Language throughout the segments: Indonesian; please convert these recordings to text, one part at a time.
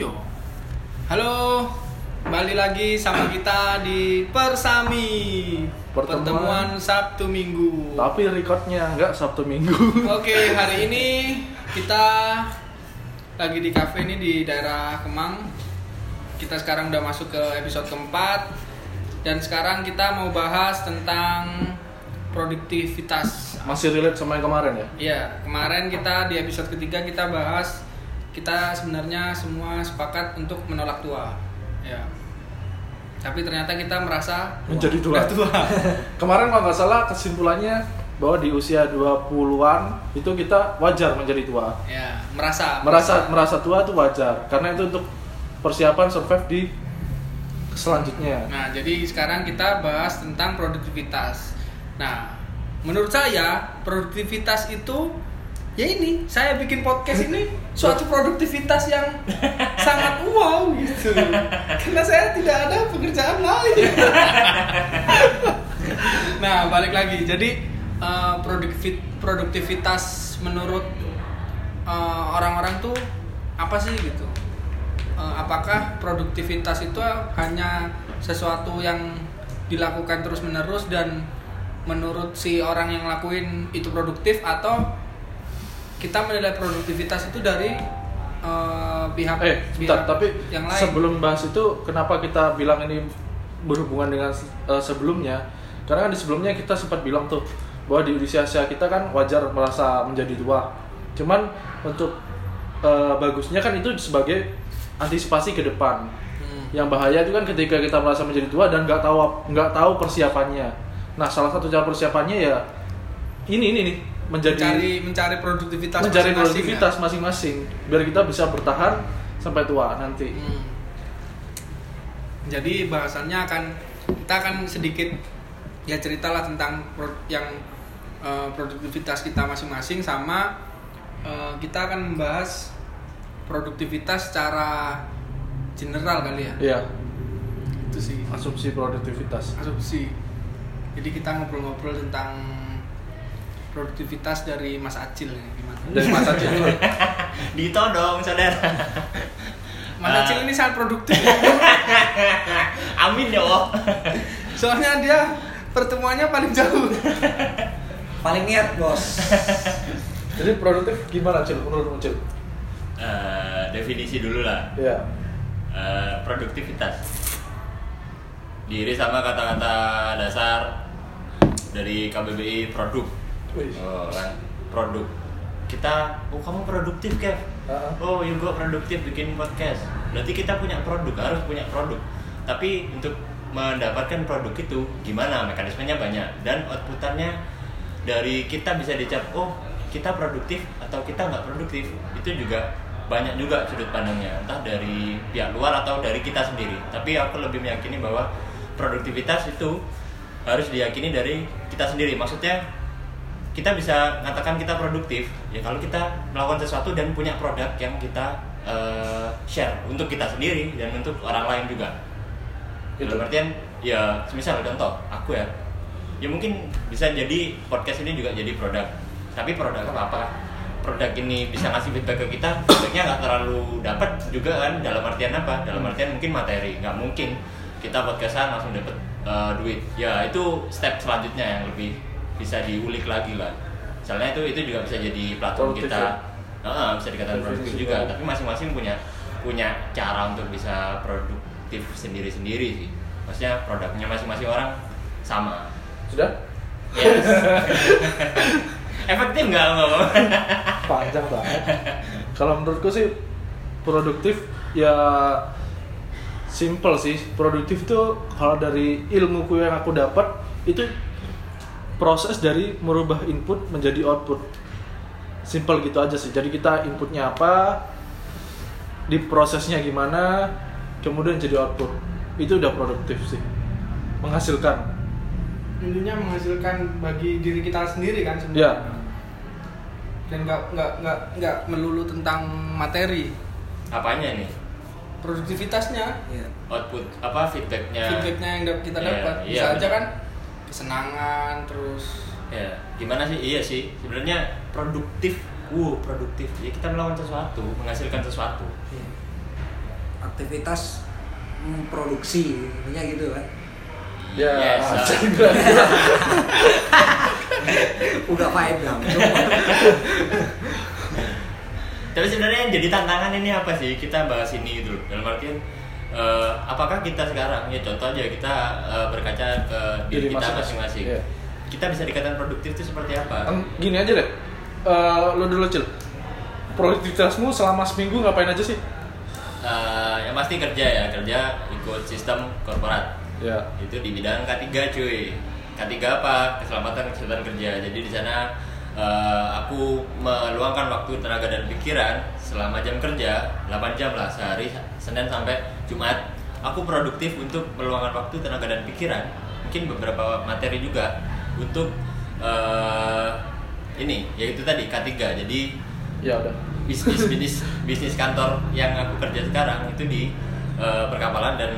Ayo. Halo, kembali lagi sama kita di Persami. Pertemuan. Pertemuan Sabtu Minggu. Tapi recordnya nggak Sabtu Minggu. Oke, hari ini kita lagi di cafe ini di daerah Kemang. Kita sekarang udah masuk ke episode keempat dan sekarang kita mau bahas tentang produktivitas. Masih relate sama yang kemarin ya? Iya, kemarin kita di episode ketiga kita bahas kita sebenarnya semua sepakat untuk menolak tua. Ya. Tapi ternyata kita merasa Menjadi tua. tua. Kemarin kalau nggak salah kesimpulannya bahwa di usia 20-an itu kita wajar menjadi tua. ya, merasa Merasa merasa tua itu wajar karena itu untuk persiapan survive di selanjutnya. Nah, jadi sekarang kita bahas tentang produktivitas. Nah, menurut saya produktivitas itu ya ini, saya bikin podcast ini suatu produktivitas yang sangat wow gitu. Karena saya tidak ada pekerjaan lain. nah, balik lagi. Jadi produktivi- produktivitas menurut eh, orang-orang tuh apa sih gitu? Eh, apakah produktivitas itu hanya sesuatu yang dilakukan terus menerus dan menurut si orang yang lakuin itu produktif atau kita menilai produktivitas itu dari eh, pihak Eh, pihak bentar, tapi yang lain sebelum bahas itu kenapa kita bilang ini berhubungan dengan eh, sebelumnya? Karena kan di sebelumnya kita sempat bilang tuh bahwa di usia-usia kita kan wajar merasa menjadi tua. Cuman untuk eh, bagusnya kan itu sebagai antisipasi ke depan. Hmm. Yang bahaya itu kan ketika kita merasa menjadi tua dan nggak tahu nggak tahu persiapannya. Nah, salah satu cara persiapannya ya ini ini nih menjadi mencari mencari produktivitas mencari masing-masing, produktivitas ya? masing-masing biar kita bisa bertahan sampai tua nanti. Hmm. Jadi bahasannya akan kita akan sedikit ya ceritalah tentang pro- yang eh, produktivitas kita masing-masing sama eh, kita akan membahas produktivitas secara general kali ya. Iya, Itu sih asumsi produktivitas. asumsi. Jadi kita ngobrol-ngobrol tentang produktivitas dari Mas Acil ya, gimana? Dari masa dulu. Ditodong saudara. Mas Ah. Acil ini sangat produktif. Amin ya Allah. Soalnya dia pertemuannya paling jauh. paling niat bos Jadi produktif gimana cil menurutmu cil? Eh, definisi dulu lah. Iya. Eh, produktivitas. Diri sama kata-kata dasar dari KBBI produk. Wih. Oh, produk. Kita, oh kamu produktif Kev. Ah. Oh, ya gua produktif bikin podcast. Berarti kita punya produk, harus punya produk. Tapi untuk mendapatkan produk itu gimana mekanismenya banyak dan outputannya dari kita bisa dicap oh kita produktif atau kita nggak produktif itu juga banyak juga sudut pandangnya entah dari pihak luar atau dari kita sendiri tapi aku lebih meyakini bahwa produktivitas itu harus diyakini dari kita sendiri maksudnya kita bisa mengatakan kita produktif ya kalau kita melakukan sesuatu dan punya produk yang kita eh, share untuk kita sendiri dan untuk orang lain juga. Dalam artian ya misal contoh aku ya. Ya mungkin bisa jadi podcast ini juga jadi produk tapi produk apa apa? Produk ini bisa ngasih feedback ke kita feedbacknya nggak terlalu dapat juga kan? Dalam artian apa? Dalam artian mungkin materi nggak mungkin kita podcastan langsung dapat eh, duit. Ya itu step selanjutnya yang lebih bisa diulik lagi lah misalnya itu itu juga bisa jadi platform Produktif kita ya? Heeh, bisa dikatakan produktif Definisi juga tapi masing-masing punya punya cara untuk bisa produktif sendiri-sendiri sih maksudnya produknya masing-masing orang sama Sudah? yes. efektif nggak ngomong Panjang banget. Kalau menurutku sih produktif ya simple sih. Produktif itu kalau dari ilmuku yang aku dapat itu proses dari merubah input menjadi output. Simple gitu aja sih. Jadi kita inputnya apa, di prosesnya gimana, kemudian jadi output. Itu udah produktif sih. Menghasilkan. intinya menghasilkan bagi diri kita sendiri kan Ya. sebenarnya dan nggak nggak nggak nggak melulu tentang materi apanya nih produktivitasnya Iya. output apa feedbacknya feedbacknya yang kita Iya, dapat iya, bisa aja kan kesenangan terus ya gimana sih? Iya sih sebenarnya produktif. Wow produktif. Ya kita melakukan sesuatu menghasilkan sesuatu. Aktivitas memproduksi intinya gitu kan. Ya, Yes, anjing. udah vibe dong Tapi sebenarnya yang jadi tantangan ini apa sih? Kita bahas ini gitu. Dalam artian eh, apakah kita sekarang ya contoh aja kita eh, berkaca ke diri, Diri kita masing-masing. Iya. Kita bisa dikatakan produktif itu seperti apa? Gini aja deh, Eh, lo dulu cil. Produktivitasmu selama seminggu ngapain aja sih? Eh, yang pasti kerja ya, kerja ikut sistem korporat. Ya. Itu di bidang K3 cuy. K3 apa? Keselamatan kesehatan kerja. Jadi di sana eh, aku meluangkan waktu, tenaga dan pikiran selama jam kerja 8 jam lah sehari Senin sampai Jumat. Aku produktif untuk meluangkan waktu, tenaga dan pikiran. Mungkin beberapa materi juga untuk eh, ini yaitu tadi K3. Jadi Ya udah. bisnis bisnis bisnis kantor yang aku kerja sekarang itu di eh, perkapalan dan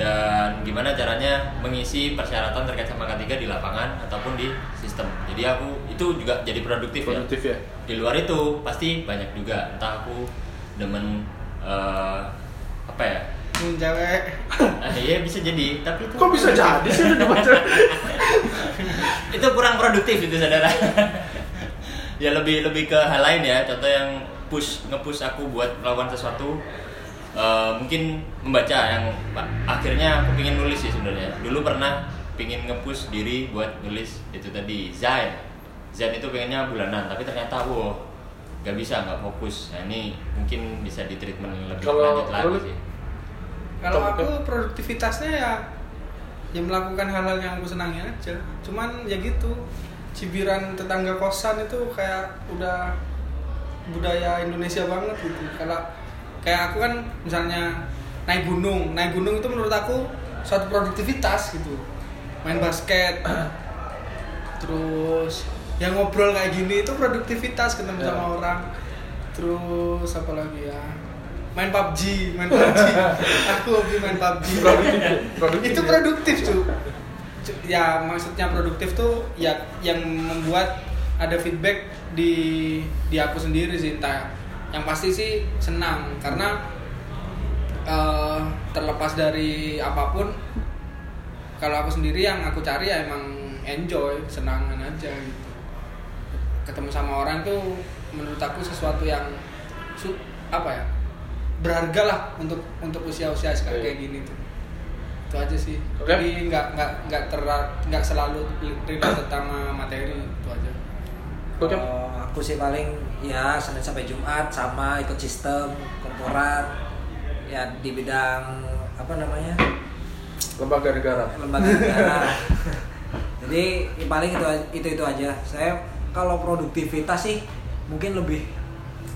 dan gimana caranya mengisi persyaratan terkait sama K3 di lapangan ataupun di sistem. Jadi aku itu juga jadi produktif, Produktif ya. ya. Di luar itu pasti banyak juga entah aku demen eh, apa ya? Hmm, cewek Ah, iya bisa jadi, tapi itu Kok bisa jadi sih udah baca? itu kurang produktif itu saudara ya lebih lebih ke hal lain ya contoh yang push ngepush aku buat melakukan sesuatu eh, mungkin membaca yang akhirnya aku pingin nulis sih sebenarnya. Dulu pernah pingin ngepush diri buat nulis itu tadi Zain. Zain itu pengennya bulanan tapi ternyata wow gak bisa nggak fokus. Nah ini mungkin bisa di treatment lebih Kalau lanjut lagi sih. kalau aku produktivitasnya ya ya melakukan hal-hal yang aku senangi aja. Cuman ya gitu cibiran tetangga kosan itu kayak udah budaya Indonesia banget gitu. Kalau kayak aku kan misalnya naik gunung naik gunung itu menurut aku suatu produktivitas gitu. Main basket terus yang ngobrol kayak gini itu produktivitas ketemu Ya. sama orang. Terus apa lagi ya? Main PUBG main PUBG aku hobi main PUBG Produktif, produktif itu ya. produktif tuh ya maksudnya produktif tuh ya yang membuat ada feedback di di aku sendiri sih entah yang pasti sih senang karena eh, terlepas dari apa pun kalau aku sendiri yang aku cari ya emang enjoy senangan aja gitu ketemu sama orang tuh menurut aku sesuatu yang su- apa ya berharga lah untuk untuk usia-usia sekarang Iya. kayak gini tuh itu aja sih Oke. jadi nggak nggak nggak terla- nggak selalu relate sama materi itu aja Oke. Kalau aku sih paling ya Senin sampai Jumat sama ikut sistem korporat ya di bidang apa namanya Lembaga negara. lembaga negara. Jadi ya paling itu itu itu aja. Saya kalau produktivitas sih mungkin lebih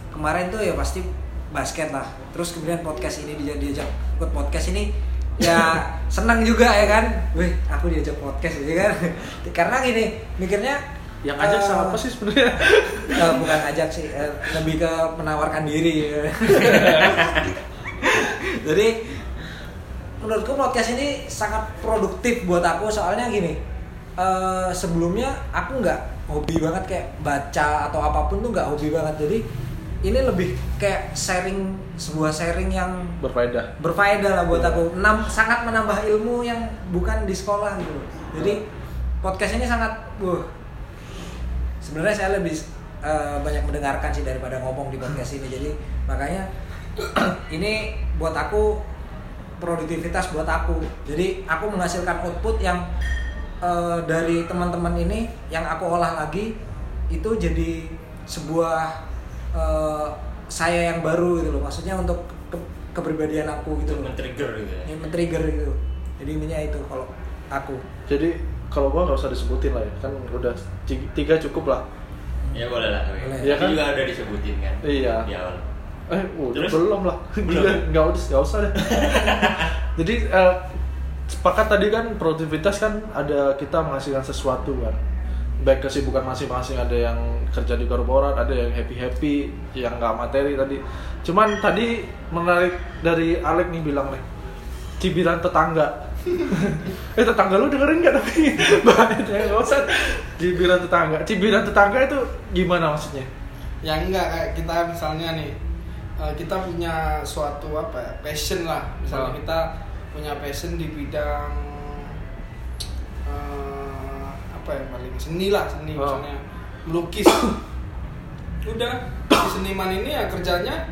kemarin tuh ya pasti basket lah. Terus kemudian podcast ini dia diajak ikut podcast ini ya senang juga ya kan. Wih, aku diajak podcast gitu kan. Karena gini, mikirnya Yang ajak eh, sama apa sih sebenarnya? Eh, bukan ajak sih, eh, lebih ke menawarkan diri. Jadi menurutku podcast ini sangat produktif buat aku soalnya gini. eh, sebelumnya aku nggak hobi banget kayak baca atau apa pun tuh nggak hobi banget. Jadi ini lebih kayak sharing sebuah sharing yang Berfaedah. berfaedah lah buat aku. Enam, sangat menambah ilmu yang bukan di sekolah gitu. Jadi podcast ini sangat, wah. Sebenarnya saya lebih eh, banyak mendengarkan sih daripada ngomong di podcast ini. Jadi makanya ini buat aku produktivitas buat aku. Jadi aku menghasilkan output yang eh, dari teman-teman ini yang aku olah lagi itu jadi sebuah eh, saya yang baru gitu loh. Maksudnya untuk ke- kepribadian aku gitu loh. men-trigger gitu ya Yang men-trigger gitu. Jadi intinya itu kalau aku. Jadi kalau gua nggak usah disebutin lah ya, kan udah ti- tiga cukup lah. ya boleh lah Boleh. Iya Itu kan? juga udah disebutin kan Iya. di awal Eh, udah Terus? belum lah. Belum. Nggak usah, nggak usah deh. Jadi eh, sepakat tadi kan produktivitas kan ada kita menghasilkan sesuatu kan. Baik kesibukan masing-masing ada yang kerja di korporat, ada yang happy happy, yang nggak materi tadi. Cuman tadi menarik dari Alek nih bilang nih, cibiran tetangga. eh tetangga lu dengerin nggak tapi? Bahaya nggak usah cibiran tetangga. Cibiran tetangga itu gimana maksudnya? Ya enggak kayak kita misalnya nih eh, kita punya suatu apa ya passion lah. Misalnya Oh. kita punya passion di bidang eh, apa ya paling seni lah seni Oh. misalnya. Melukis. Udah si seniman ini ya kerjanya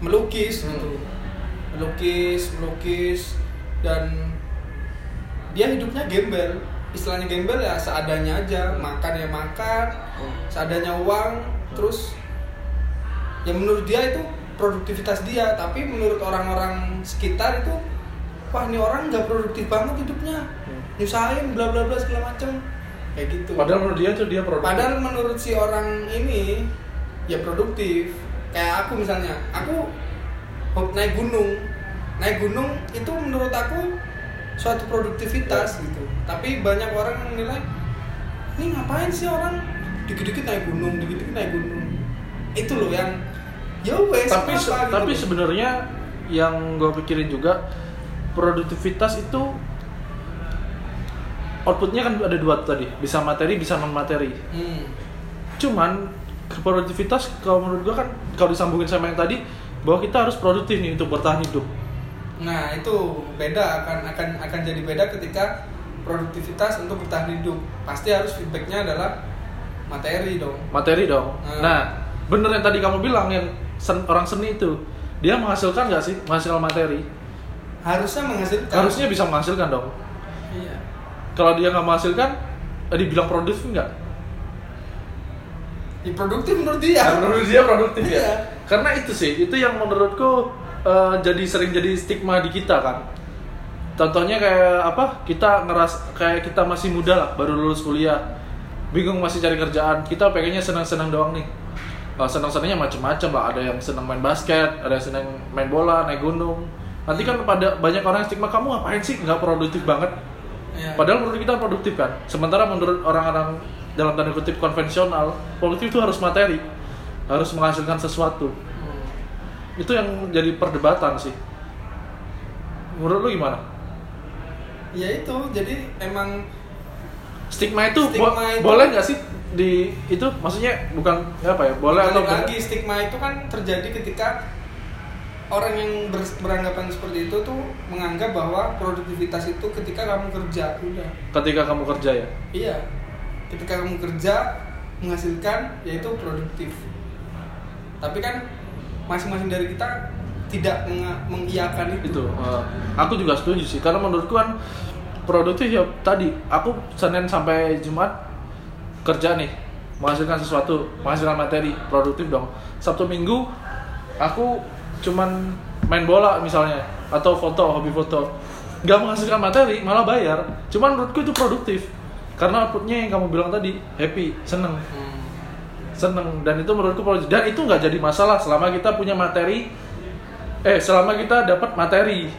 melukis Hmm. gitu melukis melukis dan dia hidupnya gembel istilahnya gembel ya seadanya aja makan ya makan seadanya uang terus ya menurut dia itu produktivitas dia tapi menurut orang-orang sekitar itu wah ini orang nggak produktif banget hidupnya Hmm. nyusahin bla bla bla segala macem kayak gitu Padahal menurut dia tuh dia produktif. Padahal menurut si orang ini ya produktif. Kayak aku misalnya, aku naik gunung. Naik gunung itu menurut aku suatu produktivitas gitu. Tapi banyak orang yang menilai ini ngapain sih orang dikit-dikit naik gunung, dikit-dikit naik gunung. Itu loh yang ya wes tapi se- gitu tapi sebenarnya yang gue pikirin juga produktivitas itu outputnya kan ada dua tadi bisa materi bisa non materi Hmm. cuman produktivitas kalau menurut gue kan kalau disambungin sama yang tadi bahwa kita harus produktif nih untuk bertahan hidup Nah itu beda akan akan akan jadi beda ketika produktivitas untuk bertahan hidup pasti harus feedbacknya adalah materi dong. materi dong Hmm. nah bener yang tadi kamu bilang yang sen- orang seni itu dia menghasilkan nggak sih menghasilkan materi Harusnya menghasilkan. harusnya bisa menghasilkan dong Iya. kalau dia nggak menghasilkan eh, dibilang produktif nggak Ya, produktif menurut dia. Ya, menurut dia produktif ya. Iya. Karena itu sih, itu yang menurutku eh, jadi sering jadi stigma di kita kan. Contohnya kayak apa? Kita ngeras kayak kita masih muda lah, baru lulus kuliah, bingung masih cari kerjaan. Kita pengennya senang-senang doang nih. Nah, senang-senangnya macam-macam lah. Ada yang senang main basket, ada yang senang main bola, naik gunung. Nanti kan pada banyak orang yang stigma kamu ngapain sih nggak produktif banget. Iya. Padahal menurut kita produktif kan. Sementara menurut orang-orang dalam tanda kutip konvensional, produktif itu harus materi, harus menghasilkan sesuatu. Itu yang jadi perdebatan sih. Menurut lu gimana? Ya itu, jadi emang Stigma itu, Stigma bo- itu- boleh nggak sih di itu? Maksudnya bukan apa ya? Boleh atau lagi stigma itu kan terjadi ketika orang yang ber- beranggapan seperti itu tuh menganggap bahwa produktivitas itu ketika kamu kerja udah. Ketika kamu kerja ya. Iya. Ketika kamu kerja menghasilkan yaitu produktif. Tapi kan masing-masing dari kita tidak menga- mengiyakan itu. itu eh, aku juga setuju sih. Karena menurutku kan produktif ya tadi aku senin sampai jumat kerja nih menghasilkan sesuatu menghasilkan materi produktif dong. Sabtu minggu aku cuman main bola misalnya atau foto hobi foto. Nggak menghasilkan materi malah bayar. Cuman menurutku itu produktif. Karena outputnya yang kamu bilang tadi happy seneng. Hmm. Seneng dan itu menurutku dan itu nggak jadi masalah selama kita punya materi eh selama kita dapat materi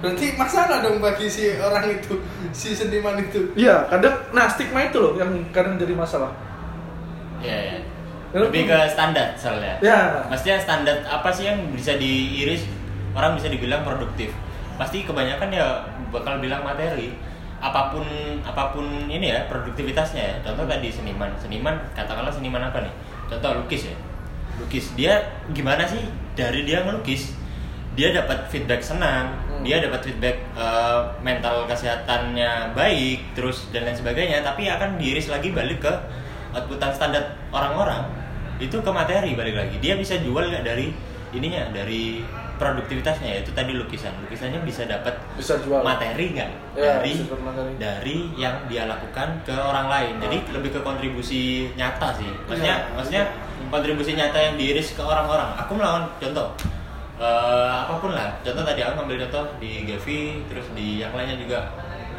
Berarti masalah dong bagi si orang itu, si seniman itu. Iya, kadang nah stigma itu loh yang kadang jadi masalah. Ya, ya. Lebih ke standar soalnya. Ya. Maksudnya standar apa sih yang bisa diiris orang bisa dibilang produktif? Pasti kebanyakan ya bakal bilang materi. Apa pun apa pun ini ya produktivitasnya ya. Contoh tadi seniman. Seniman katakanlah seniman apa nih? Contoh lukis ya. Lukis dia gimana sih dari dia ngelukis? Dia dapat feedback senang, Hmm. dia dapat feedback eh, mental kesehatannya baik, terus dan lain sebagainya. Tapi akan diiris lagi balik ke outputan standar orang-orang itu ke materi balik lagi dia bisa jual nggak dari ininya dari produktivitasnya yaitu tadi lukisan. Lukisannya bisa dapat Bisa jual. materi nggak? Ya, dari materi. dari yang dia lakukan ke orang lain. Jadi lebih ke kontribusi nyata sih. Maksudnya Iya. maksudnya kontribusi nyata yang diiris ke orang-orang. Aku melakukan contoh eh, apa pun lah. Contoh tadi aku ngambil contoh di Gavi terus di yang lainnya juga.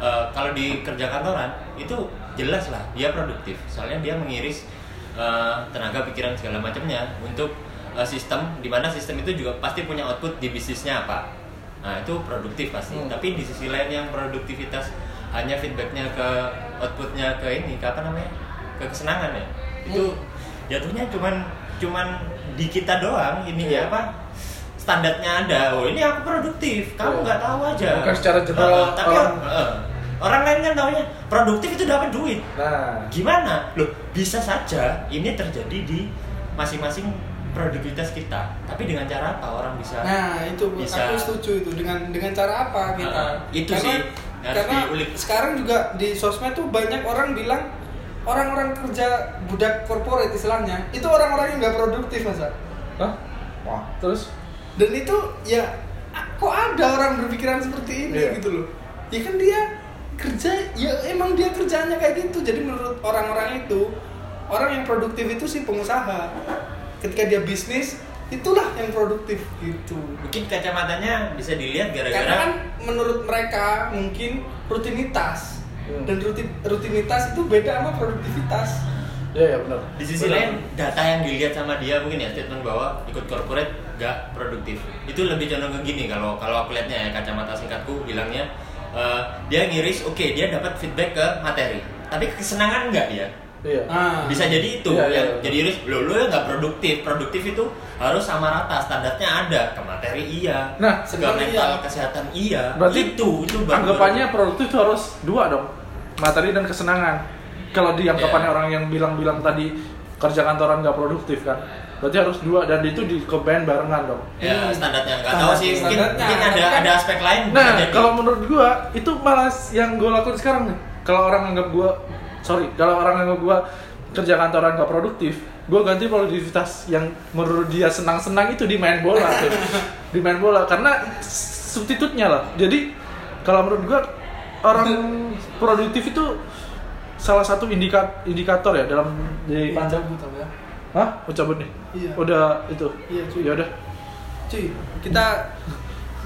Eh, kalau di kerja kantoran itu jelas lah dia produktif. Soalnya dia mengiris eh, tenaga pikiran segala macamnya untuk eh, sistem di mana sistem itu juga pasti punya output di bisnisnya apa nah itu produktif pasti. Hmm. tapi di sisi lain yang produktivitas hanya feedbacknya ke outputnya ke ini ke apa namanya? Ke kesenangan ya. Itu jatuhnya cuman cuman di kita doang. Ini ya apa? Standarnya ada. Oh ini aku produktif. Kamu Iya. nggak tahu aja. Bukan secara general Eh, tapi orang- eh, orang lain kan taunya produktif itu dapat duit. Nah, gimana? Loh bisa saja ini terjadi di masing-masing produktivitas kita tapi dengan cara apa orang bisa Nah itu bisa aku setuju itu dengan dengan cara apa kita? Ah, itu karena, sih, karena diulik. sekarang juga di sosmed tuh banyak orang bilang orang-orang kerja budak korporat istilahnya itu orang-orang yang nggak produktif masa. Hah? Wah, terus Dan itu ya kok ada orang berpikiran seperti ini Iya. gitu loh. Ya kan dia kerja ya emang dia kerjanya kayak gitu. Jadi menurut orang-orang itu orang yang produktif itu sih pengusaha. Ketika dia bisnis itulah yang produktif gitu. mungkin kacamatanya bisa dilihat Karena gara-gara kan menurut mereka mungkin rutinitas Hmm. dan rutin, rutinitas itu beda sama produktivitas. ya ya benar. di sisi Benar. lain data yang dilihat sama dia mungkin ya statement bahwa ikut corporate gak produktif itu lebih condong ke gini kalau kalau aku lihatnya ya kacamata singkatku bilangnya eh, dia ngiris oke dia dapat feedback ke materi tapi kesenangan nggak dia Iya. Ah. bisa jadi itu Iya, iya, yang iya. jadi iris lo lo nggak produktif produktif itu harus sama rata standarnya ada ke materi iya Nah, ke sebenarnya mental iya. kesehatan iya Berarti itu itu baru- anggapannya produktif itu harus dua dong, materi dan kesenangan. Kalau di anggapannya Iya. orang yang bilang-bilang tadi kerja kantoran nggak produktif kan, berarti harus dua dan itu di combine barengan dong. ya Hmm. standarnya nggak tahu sih mungkin, mungkin ada kan- ada aspek lain Nah, kalau menurut gua itu malah yang gua lakuin sekarang nih. Kalau orang anggap gua sorry, kalau orang anggap gua kerja kantoran gak produktif, gua ganti produktivitas yang menurut dia senang-senang itu di main bola tuh. di main bola karena substitutnya lah. Jadi kalau menurut gua orang produktif itu salah satu indika- indikator ya dalam di pandang cabut apa ya? Hah? Mau cabut nih? Iya. Udah itu. Iya, cuy. Ya udah. Cuy, kita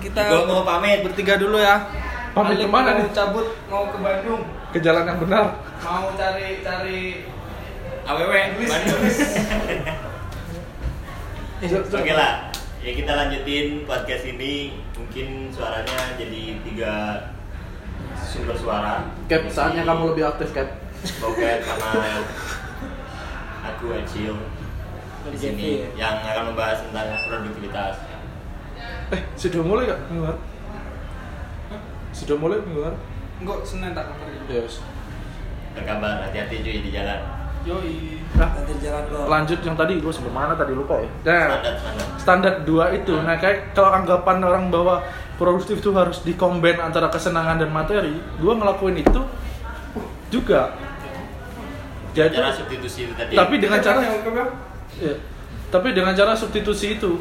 kita Gua mau pamit. bertiga dulu ya. Pamit Alik ke mana mau nih? Cabut mau ke Bandung. Ke jalan yang benar. Mau cari cari aww Inggris. Eh, Oke lah, ya kita lanjutin podcast ini. Mungkin suaranya jadi tiga sumber suara. Cap, saatnya kamu lebih aktif, Cap. Boket sama aku Acil di sini yang akan membahas tentang produktivitas. Eh, sudah mulai gak? Minggu lalu? Sudah mulai lalu? Enggak, Senin tak kabar Yes. Berkabar, hati-hati cuy di jalan. Yoi. Nah, nanti jalan ke lanjut yang tadi gue sebelum mana tadi lupa ya. Nah, Standar standar. standar dua itu. Nah, kayak kalau anggapan orang bahwa produktif itu harus dikombin antara kesenangan dan materi, gue ngelakuin itu juga. Jadi, Cara substitusi itu tadi. tapi dengan cara yang Ya. Tapi dengan cara substitusi itu.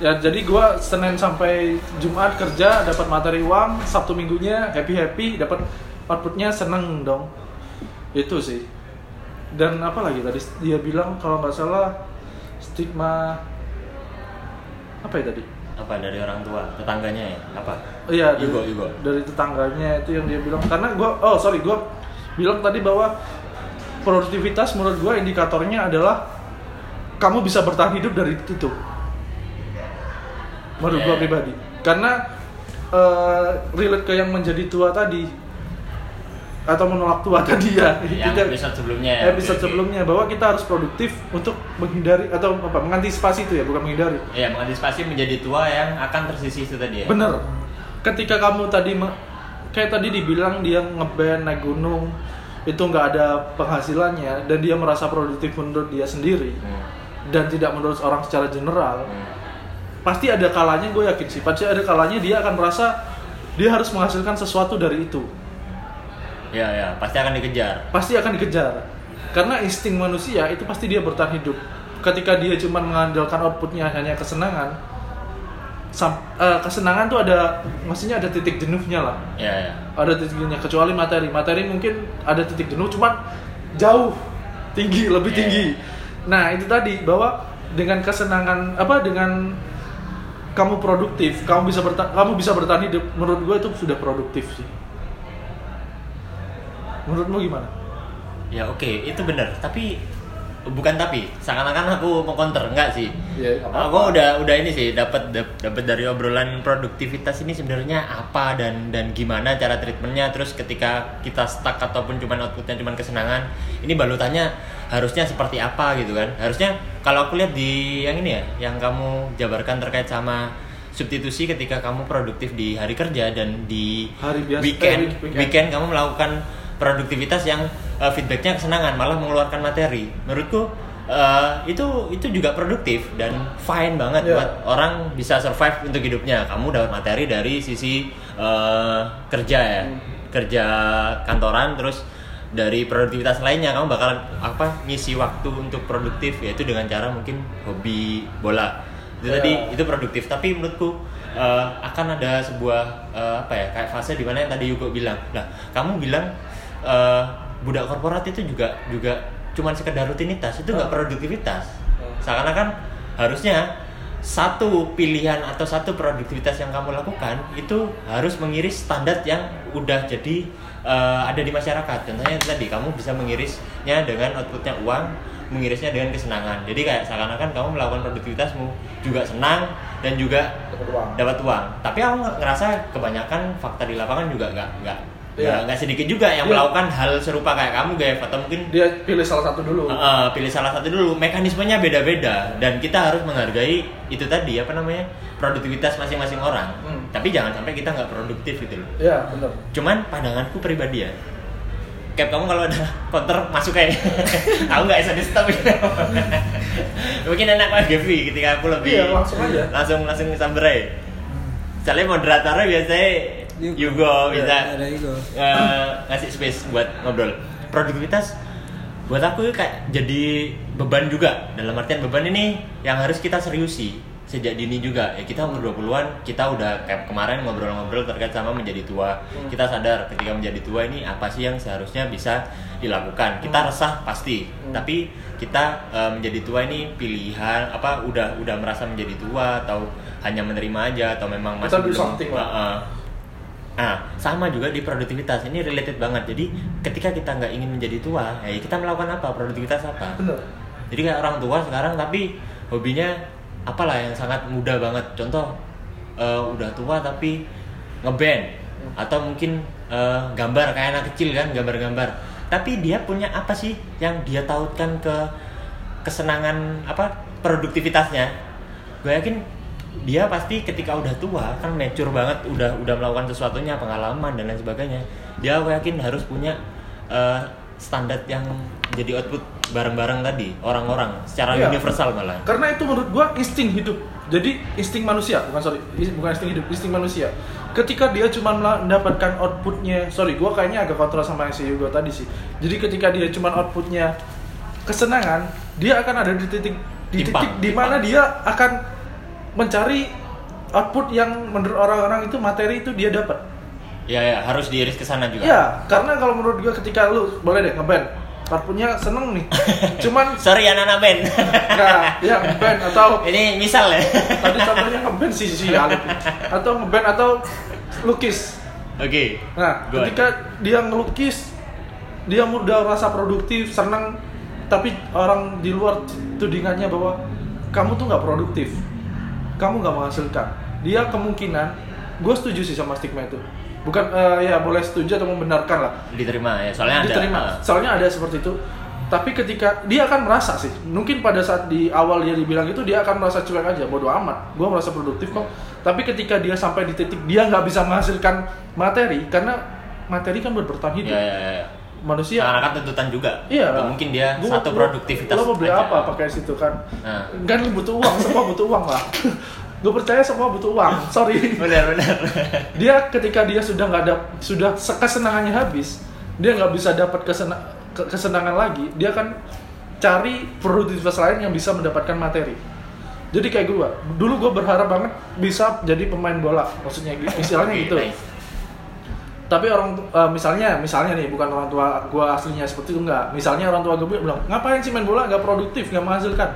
Ya jadi gua Senin sampai Jumat kerja dapat materi uang, Sabtu minggunya happy happy dapat outputnya seneng dong. Itu sih. Dan apa lagi tadi dia bilang kalau nggak salah stigma apa ya tadi? apa dari orang tua, tetangganya ya? Apa? Iya, dari, Yugo. dari tetangganya itu yang dia bilang karena gua oh sorry gua bilang tadi bahwa produktivitas menurut gua indikatornya adalah kamu bisa bertahan hidup dari itu menurut Yeah. pribadi karena eh, relate ke yang menjadi tua tadi atau menolak tua tadi ya Yang Kita- episode sebelumnya ya. episode oke. sebelumnya bahwa kita harus produktif untuk menghindari atau apa mengantisipasi itu ya bukan menghindari Iya, mengantisipasi menjadi tua yang akan tersisih itu tadi ya. Bener. Ketika kamu tadi kayak tadi dibilang dia ngeband naik gunung itu nggak ada penghasilannya dan dia merasa produktif menurut dia sendiri Hmm. dan tidak menurut orang secara general Hmm. Pasti ada kalanya gue yakin sih pasti ada kalanya dia akan merasa dia harus menghasilkan sesuatu dari itu Ya, ya, pasti akan dikejar. pasti akan dikejar karena insting manusia itu pasti dia bertahan hidup ketika dia cuma mengandalkan outputnya hanya kesenangan sam- eh, kesenangan tuh ada maksudnya ada titik jenuhnya lah Ya, ya. ada titik jenuhnya kecuali materi materi mungkin ada titik jenuh cuman jauh tinggi lebih Yeah. tinggi nah itu tadi bahwa dengan kesenangan apa dengan kamu produktif kamu bisa berta- kamu bisa bertahan hidup menurut gue itu sudah produktif sih menurutmu gimana Ya oke, itu benar. Tapi bukan tapi, seakan-akan aku mau counter enggak sih? Ya, nggak apa-apa. Aku udah udah ini sih dapat dap- dapat dari obrolan produktivitas ini sebenarnya apa dan dan gimana cara treatmentnya terus ketika kita stuck ataupun cuman outputnya cuman kesenangan ini balutannya harusnya seperti apa gitu kan harusnya kalau aku lihat di yang ini ya yang kamu jabarkan terkait sama substitusi ketika kamu produktif di hari kerja dan di Hari biasa- weekend, eh, week- weekend. weekend kamu melakukan produktivitas yang uh, feedbacknya kesenangan malah mengeluarkan materi menurutku eh, itu itu juga produktif dan fine banget Iya. buat orang bisa survive untuk hidupnya. Kamu dapat materi dari sisi eh, kerja ya, kerja kantoran terus dari produktivitas lainnya kamu bakal apa ngisi waktu untuk produktif yaitu dengan cara mungkin hobi bola itu Iya. tadi itu produktif tapi menurutku eh, akan ada sebuah eh, apa ya kayak fase di mana yang tadi Yugo bilang lah kamu bilang eh, budak korporat itu juga juga cuman sekedar rutinitas itu nggak Ah. produktivitas Ah. seakan-akan harusnya satu pilihan atau satu produktivitas yang kamu lakukan itu harus mengiris standar yang udah jadi eh, ada di masyarakat contohnya tadi kamu bisa mengirisnya dengan outputnya uang mengirisnya dengan kesenangan jadi kayak seakan-akan kamu melakukan produktivitasmu juga senang dan juga Dapat uang. dapat uang tapi aku nge- ngerasa kebanyakan fakta di lapangan juga nggak nggak Iya. nggak- sedikit juga yang Iya. melakukan hal serupa kayak kamu Gav atau mungkin Dia pilih salah satu dulu. Uh, pilih salah satu dulu mekanismenya beda-beda dan kita harus menghargai itu tadi apa namanya produktivitas masing-masing orang Hmm. tapi jangan sampai kita nggak produktif gitu loh Iya, benar. cuman pandanganku pribadi ya Cap kamu kalau ada counter masuk kayak aku nggak bisa di stop gitu. mungkin enak Mas Gevi ketika aku lebih Iya, langsung aja. langsung langsung samberai soalnya moderatornya biasanya Yugo bisa Yugo. eh, ngasih space buat ngobrol produktivitas buat aku kayak jadi beban juga dalam artian beban ini yang harus kita seriusi sejak dini juga ya kita umur 20-an kita udah kayak kemarin ngobrol-ngobrol terkait sama menjadi tua Hmm. kita sadar ketika menjadi tua ini apa sih yang seharusnya bisa dilakukan kita resah pasti Hmm. tapi kita eh, menjadi tua ini pilihan apa udah udah merasa menjadi tua atau hanya menerima aja atau memang masih belum lah. Heeh. Nah, sama juga di produktivitas. Ini related banget. Jadi, ketika kita nggak ingin menjadi tua, ya kita melakukan apa? Produktivitas apa? Benar. Jadi kayak orang tua sekarang tapi hobinya apalah yang sangat mudah banget. Contoh eh, udah tua tapi ngeband atau mungkin eh, gambar kayak anak kecil kan, gambar-gambar. Tapi dia punya apa sih yang dia tautkan ke kesenangan apa produktivitasnya? Gue yakin dia pasti ketika udah tua kan mature banget, udah udah melakukan sesuatunya, pengalaman dan lain sebagainya. Dia gue yakin harus punya eh, standar yang jadi output bareng-bareng tadi orang-orang secara Iya. universal malah. Karena itu menurut gua insting hidup. Jadi insting manusia, bukan sorry, bukan insting hidup, insting manusia. Ketika dia cuma mendapatkan outputnya, sorry, gua kayaknya agak kontra sama yang si Hugo tadi sih. Jadi ketika dia cuma outputnya kesenangan, dia akan ada di titik di titik di mana dia akan mencari output yang menurut orang-orang itu materi itu dia dapat. Ya ya harus diiris ke sana juga. Iya, karena kalau menurut gua ketika lu boleh deh ngeband, outputnya seneng nih. Cuman Sorry anak-anak band. Nah, ya ngeband atau Ini misal ya. tadi contohnya ngeband sih si Alif atau ngeband atau lukis. Oke. Nah, Go ketika dia ngelukis, dia udah rasa produktif, seneng, tapi orang di luar tudingannya bahwa kamu tuh nggak produktif, kamu nggak menghasilkan. Dia kemungkinan, gue setuju sih sama stigma itu. Bukan eh, ya boleh setuju atau membenarkan lah diterima ya soalnya ada diterima. uh, Soalnya ada seperti itu. Tapi ketika dia akan merasa sih, mungkin pada saat di awal dia dibilang itu dia akan merasa cuek aja, bodoh amat. Gua merasa produktif kok. Tapi ketika dia sampai di titik dia nggak bisa menghasilkan materi karena materi kan bertahan hidup. ya, ya, ya. Manusia Karena kan tuntutan juga. Iya lah. mungkin dia Gua- satu produktivitas. Lo mau beli aja. apa pakai situ kan? Nah. Kan butuh uang, semua butuh uang lah. Gue percaya semua butuh uang. Sorry. Benar benar. dia ketika dia sudah nggak ada sudah se- kesenangannya habis dia nggak bisa dapat kesena, ke- kesenangan lagi dia akan cari produktivitas lain yang bisa mendapatkan materi jadi kayak gue dulu gue berharap banget bisa jadi pemain bola maksudnya gitu, Oke, gitu nice. tapi orang eh, misalnya misalnya nih bukan orang tua gue aslinya seperti itu enggak misalnya orang tua gue bilang ngapain sih main bola nggak produktif nggak menghasilkan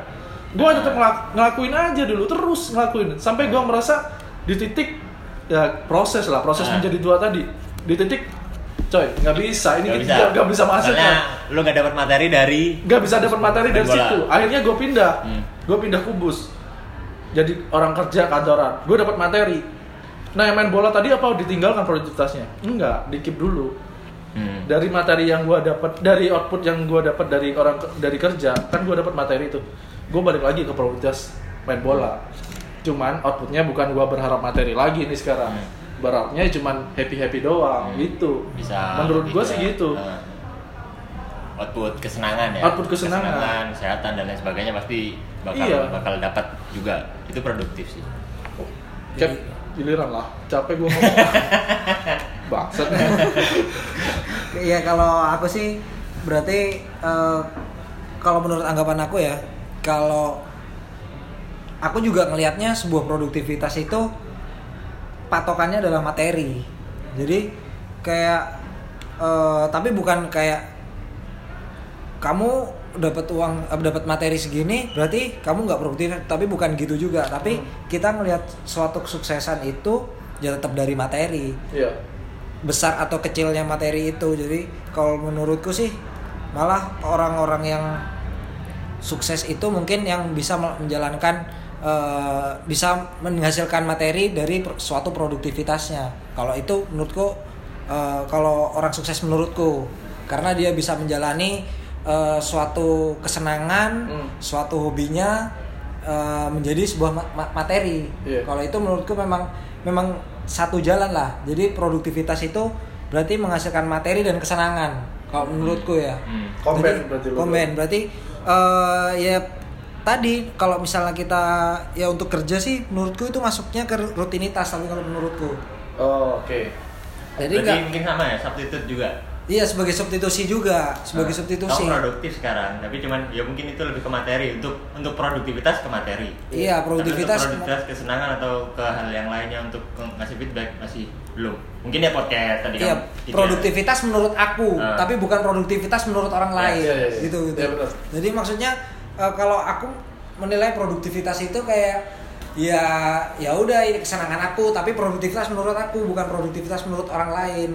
gue tetap ngelak- ngelakuin aja dulu terus ngelakuin. Sampai gue merasa di titik ya proses lah proses Ah. menjadi tua tadi. Di titik coy nggak bisa ini Nggak kita nggak- nggak bisa menghasilkan Soalnya lu nggak dapat materi dari nggak bisa dapat materi dari bola. situ. Akhirnya gue pindah. Hmm. gue pindah kubus. Jadi orang kerja kantoran. Gue dapat materi. Nah yang main bola tadi apa? Ditinggalkan produktivitasnya? Enggak di keep dulu. Hmm. dari materi yang gue dapat dari output yang gue dapat dari orang dari kerja kan gue dapat materi itu gue balik lagi ke produktivitas main bola cuman outputnya bukan gue berharap materi lagi nih sekarang Hmm. berharapnya cuman happy happy doang Hmm. gitu bisa menurut gue ke- sih gitu uh, output kesenangan ya Output kesenangan. kesehatan dan lain sebagainya pasti bakal Iya. bakal dapat juga itu produktif sih Cap, giliran lah. Capek gue ngomong. Bangsat. Iya kalau aku sih berarti eh, kalau menurut anggapan aku ya kalau aku juga ngelihatnya sebuah produktivitas itu patokannya adalah materi. Jadi kayak eh, tapi bukan kayak kamu dapat uang eh, dapat materi segini berarti kamu nggak produktif tapi bukan gitu juga tapi kita ngelihat suatu kesuksesan itu ya tetap dari materi Iya. besar atau kecilnya materi itu jadi kalau menurutku sih malah orang-orang yang sukses itu mungkin yang bisa me- menjalankan eh, bisa menghasilkan materi dari suatu produktivitasnya kalau itu menurutku eh, kalau orang sukses menurutku karena dia bisa menjalani eh, suatu kesenangan Hmm. suatu hobinya eh, menjadi sebuah ma- ma- materi Iya. kalau itu menurutku memang memang satu jalan lah jadi produktivitas itu berarti menghasilkan materi dan kesenangan kalau menurutku ya Hmm. Jadi, berarti lu. komen berarti eh, ya tadi kalau misalnya kita ya untuk kerja sih menurutku itu masuknya ke rutinitas tapi kalau menurutku. Oh, oke. jadi Berarti enggak mungkin sama ya substitute juga? Iya sebagai substitusi juga sebagai Nah, substitusi. kamu produktif sekarang tapi cuman ya mungkin itu lebih ke materi untuk untuk produktivitas ke materi. Iya, Tapi produktivitas- untuk produktivitas kesenangan atau ke hal yang lainnya untuk ngasih feedback masih belum mungkin ya podcast tadi Iya, kamu- itu ya. produktivitas menurut aku, Ah. tapi bukan produktivitas menurut orang Ya, lain, iya, iya, iya. gitu gitu. Iya, benar. Jadi maksudnya eh, kalau aku menilai produktivitas itu kayak ya ya udah ini kesenangan aku, tapi produktivitas menurut aku bukan produktivitas menurut orang lain.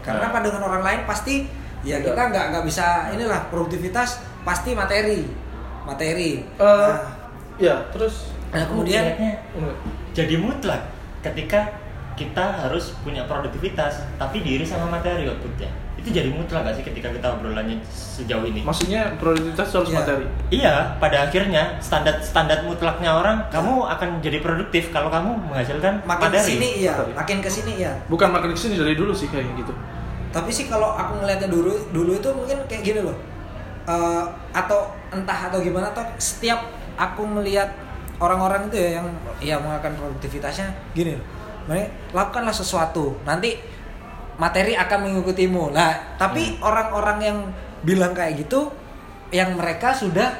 Karena Ah. pandangan orang lain pasti ya Iya. kita nggak nggak bisa inilah produktivitas pasti materi, materi. Eh, Nah, ya, terus nah, kemudian jadi mutlak ketika kita harus punya produktivitas tapi diri sama materi outputnya itu jadi mutlak gak sih ketika kita obrolannya sejauh ini maksudnya produktivitas harus Iya. materi. Iya, pada akhirnya standar standar mutlaknya orang, kamu akan jadi produktif kalau kamu menghasilkan makin materi. ke sini ya, Materi. makin ke sini ya. Bukan makin ke sini dari dulu sih kayak gitu. tapi sih kalau aku ngeliatnya dulu dulu itu mungkin kayak gini loh Eh, atau entah atau gimana atau setiap aku melihat orang-orang itu ya yang ya melakukan produktivitasnya gini loh lakukanlah sesuatu nanti materi akan mengikutimu nah tapi orang-orang yang bilang kayak gitu yang mereka sudah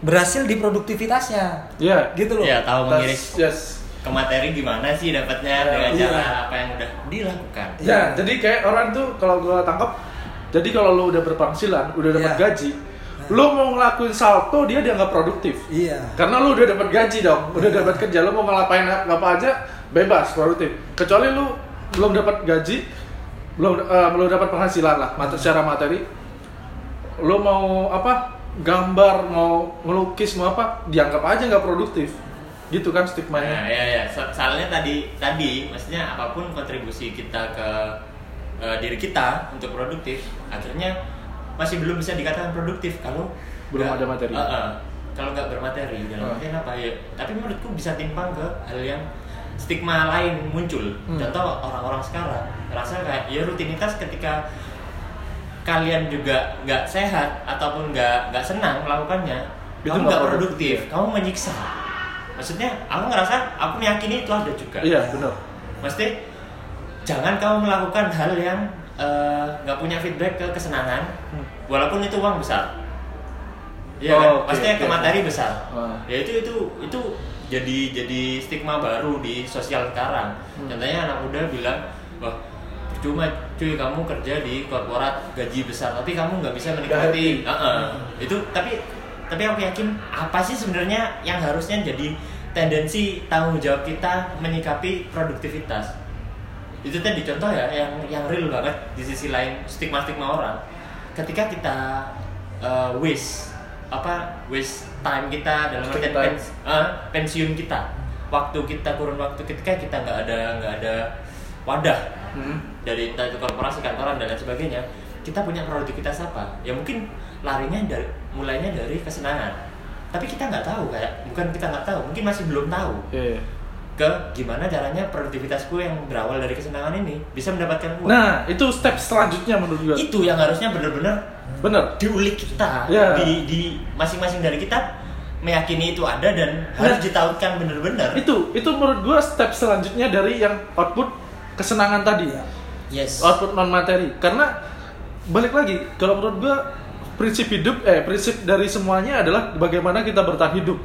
berhasil di produktivitasnya Iya. gitu loh Ya, tahu mengiris Yes. ke materi gimana sih dapatnya Ya, dengan iya. cara apa yang udah dilakukan. Ya, Iya. jadi kayak orang tuh kalau gua tangkap jadi kalau lu udah berpenghasilan, udah dapat Iya. gaji, lu mau ngelakuin salto dia dianggap produktif. iya Karena lu udah dapat gaji dong, udah dapat kerja, lu mau ngelapain apa aja bebas produktif. Kecuali lu belum dapat gaji, belum eh, belum dapat penghasilan lah, materi secara materi. Lu mau apa? Gambar, mau ngelukis, mau apa? Dianggap aja nggak produktif. Gitu kan Nah, stigmanya. ya ya, So- soalnya tadi tadi maksudnya apa pun kontribusi kita ke eh, diri kita untuk produktif, akhirnya masih belum bisa dikatakan produktif kalau Belum nggak- ada materi. Eh, eh, kalau nggak bermateri dalam artian apa ya? Tapi menurutku bisa timpang ke hal yang stigma lain muncul. Hmm. Contoh orang-orang sekarang ngerasa kayak ya rutinitas ketika kalian juga nggak sehat ataupun nggak nggak senang melakukannya, Itu kamu nggak produktif. produktif, kamu menyiksa. Maksudnya aku ngerasa aku meyakini itu ada juga. Iya, benar. Mesti jangan kamu melakukan hal yang eh, nggak punya feedback ke kesenangan, Hmm. walaupun itu uang besar. Iya Oh, kan? oke, Maksudnya oke. ke materi besar. Ah. Ya itu itu itu jadi jadi stigma baru di sosial sekarang. Hmm. Contohnya anak muda bilang, wah cuma cuy kamu kerja di korporat gaji besar tapi kamu nggak bisa menikmati Nggak Heeh. itu tapi tapi aku yakin apa sih sebenarnya yang harusnya jadi tendensi tanggung jawab kita menyikapi produktivitas itu tadi contoh ya yang yang real banget di sisi lain stigma stigma orang ketika kita uh, waste apa waste time kita dalam artian pens- eh, pensiun kita. Waktu kita kurun waktu ketika kita nggak ada nggak ada wadah Hmm. dari entah itu korporasi kantoran dan lain sebagainya. Kita punya produktivitas apa? Ya mungkin larinya dari mulainya dari kesenangan. Tapi kita nggak tahu kayak bukan kita nggak tahu mungkin masih belum tahu. Iya. Ke gimana caranya produktivitasku yang berawal dari kesenangan ini bisa mendapatkan uang. Nah, itu step selanjutnya menurut gua. itu yang harusnya bener-bener Bener. diulik kita Ya. di di masing-masing dari kita meyakini itu ada dan harus Nah. ditautkan bener-bener. Itu itu menurut gua step selanjutnya dari yang output kesenangan tadi. Iya. Yes. Output non materi. Karena balik lagi, kalau menurut gua prinsip hidup eh prinsip dari semuanya adalah bagaimana kita bertahan hidup.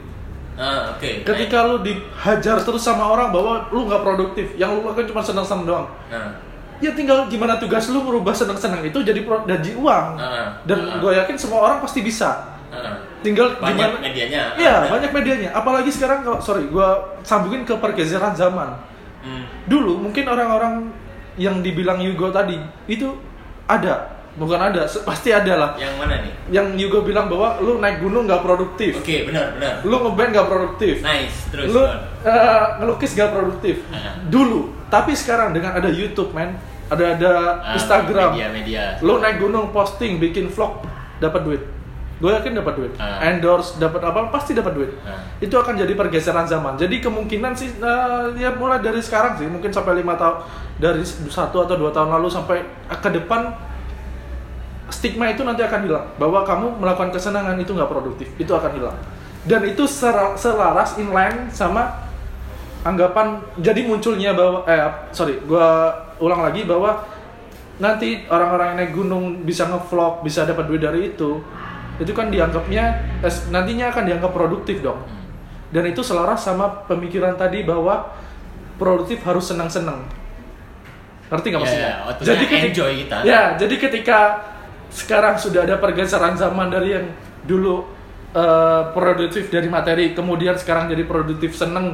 Ah, oke. Ketika lu dihajar terus sama orang bahwa lu nggak produktif, yang lu lakukan cuma senang-senang doang. Nah, Ya tinggal gimana tugas lu merubah senang-senang itu jadi pro- jadi uang. Ah. Dan Ah. gue yakin semua orang pasti bisa. ah. Tinggal banyak gimana medianya. Iya, ada. banyak medianya. Apalagi sekarang kalau sorry, gue sambungin ke pergeseran zaman. Hmm. Dulu mungkin orang-orang yang dibilang Yugo tadi itu ada, bukan ada, pasti ada lah. Yang mana nih? Yang Yugo bilang bahwa lu naik gunung nggak produktif, Oke, benar, benar. lu ngeband nggak produktif, Nice, terus. lu eh, ngelukis nggak produktif. Ah. Dulu, tapi sekarang dengan ada YouTube men, ada ada Ah, Instagram, Media-media. lu naik gunung posting, bikin vlog, dapat duit. Gue yakin dapat duit. Ah. Endorse, dapat apa? Pasti dapat duit. Ah. Itu akan jadi pergeseran zaman. Jadi kemungkinan sih, eh, ya mulai dari sekarang sih, mungkin sampai lima tahun, dari satu atau dua tahun lalu sampai ke depan, stigma itu nanti akan hilang. Bahwa kamu melakukan kesenangan itu nggak produktif, itu akan hilang. Dan itu selaras inline sama anggapan jadi munculnya bahwa eh sorry gua ulang lagi bahwa nanti orang-orang yang naik gunung bisa ngevlog bisa dapat duit dari itu itu kan dianggapnya eh, nantinya akan dianggap produktif dong dan itu selaras sama pemikiran tadi bahwa produktif harus senang-senang ngerti nggak Ya, maksudnya? ya, outputnya ketika- enjoy kita. Ya, jadi ketika sekarang sudah ada pergeseran zaman dari yang dulu eh, produktif dari materi, kemudian sekarang jadi produktif seneng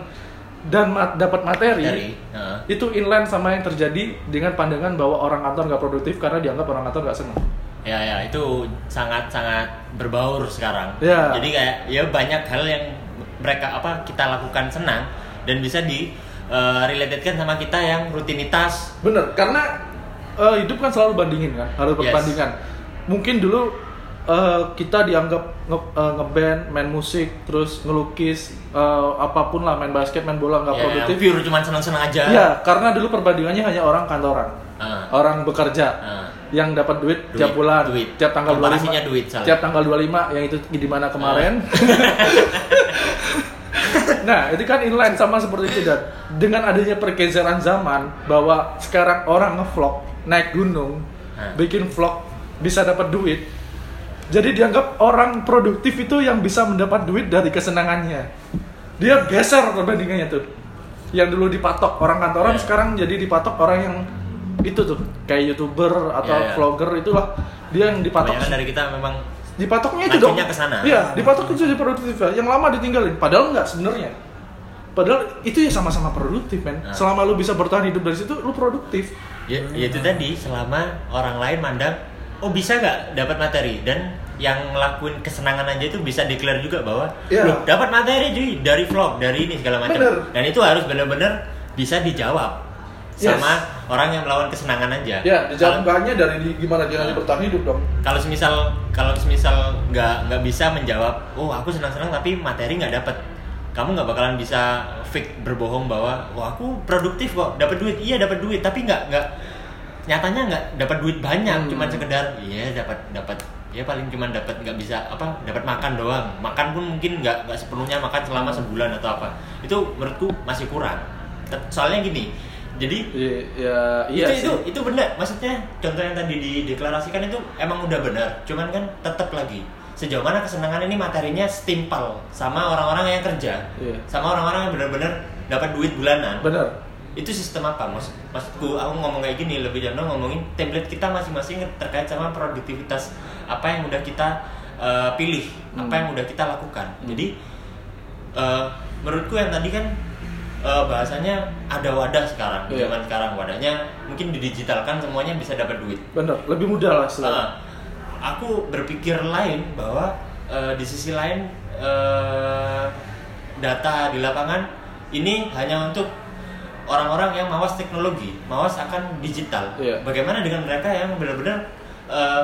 dan ma- dapat materi, Dari. ah. itu inline sama yang terjadi dengan pandangan bahwa orang kantor nggak produktif karena dianggap orang kantor nggak seneng. Ya ya itu sangat sangat berbaur sekarang. Ya. Jadi kayak ya banyak hal yang mereka apa kita lakukan senang dan bisa di uh, relatedkan sama kita yang rutinitas. Bener, karena eh, hidup kan selalu bandingin kan, harus Yes. Mungkin dulu eh, kita dianggap nge, eh, ngeband, main musik, terus ngelukis, eh, apa pun lah, main basket, main bola nggak Ya, yang produktif. pure cuman senang-senang aja. Iya, karena dulu perbandingannya hanya orang kantoran, Ah. orang bekerja, Ah. yang dapat duit, Duit, tiap bulan, duit. tiap tanggal 25, Komparasinya duit, tiap tanggal 25 yang itu di mana kemarin. nah, itu kan inline sama seperti itu dan dengan adanya pergeseran zaman bahwa sekarang orang ngevlog naik gunung, Ah. bikin vlog bisa dapat duit. Jadi dianggap orang produktif itu yang bisa mendapat duit dari kesenangannya. Dia geser perbandingannya tuh. Yang dulu dipatok orang kantoran Ya. sekarang jadi dipatok orang yang itu tuh kayak youtuber atau Ya, ya. vlogger itulah dia yang dipatok Kebanyakan dari kita memang dipatoknya itu dong Majunya ke sana. iya dipatok itu jadi produktif ya. yang lama ditinggalin padahal nggak sebenarnya padahal itu ya sama-sama produktif Nah. selama lu bisa bertahan hidup dari situ lu produktif ya, ya itu tadi selama orang lain mandang oh bisa nggak dapat materi? Dan yang ngelakuin kesenangan aja itu bisa declare juga bahwa Iya. "Loh, dapat materi cuy dari vlog dari ini segala macam. Dan itu harus benar-benar bisa dijawab Yes. sama orang yang melawan kesenangan aja. Ya dijawab Kalau- enggaknya dari di- gimana dia nanti Nah. bertahan hidup dong. Kalau semisal kalau semisal nggak nggak bisa menjawab oh aku senang-senang tapi materi nggak dapat. Kamu nggak bakalan bisa fake berbohong bahwa wah aku produktif kok dapat duit. Iya dapat duit tapi nggak nggak nyatanya nggak dapat duit banyak Hmm. cuman sekedar iya dapat dapat ya paling cuman dapat nggak bisa apa dapat makan doang makan pun mungkin nggak nggak sepenuhnya makan selama sebulan atau apa itu menurutku masih kurang soalnya gini jadi Iya, ya, iya itu, sih. itu itu benar maksudnya contoh yang tadi dideklarasikan itu emang udah benar cuman kan tetap lagi sejauh mana kesenangan ini materinya setimpal sama orang-orang yang kerja Iya. sama orang-orang yang benar-benar dapat duit bulanan Bener. Itu sistem apa maksud maksudku aku ngomong kayak gini lebih condong ngomongin template kita masing-masing terkait sama produktivitas apa yang udah kita uh, pilih apa Hmm. yang udah kita lakukan jadi uh, menurutku yang tadi kan uh, bahasanya ada wadah sekarang Iya. zaman sekarang wadahnya mungkin didigitalkan semuanya bisa dapat duit Bener. Lebih mudah lah Uh, aku berpikir lain bahwa uh, di sisi lain uh, data di lapangan ini hanya untuk orang-orang yang mawas teknologi, mawas akan digital. Iya. Bagaimana dengan mereka yang benar-benar uh,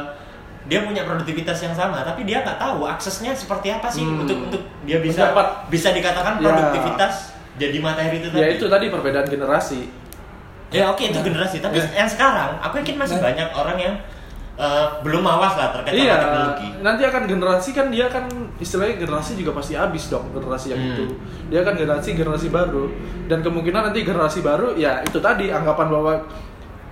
dia punya produktivitas yang sama, tapi dia nggak tahu aksesnya seperti apa sih Hmm. untuk untuk dia bisa Mendapat- bisa dikatakan Ya. produktivitas jadi materi itu tadi ya itu tadi perbedaan generasi Ya oke itu generasi, tapi Ya. yang sekarang aku yakin masih Nah. banyak orang yang eh, belum awas lah terkait sama iya teknologi. nanti akan generasi kan dia kan istilahnya generasi juga pasti habis dong generasi yang Hmm. itu dia kan generasi generasi baru dan kemungkinan nanti generasi baru ya itu tadi anggapan bahwa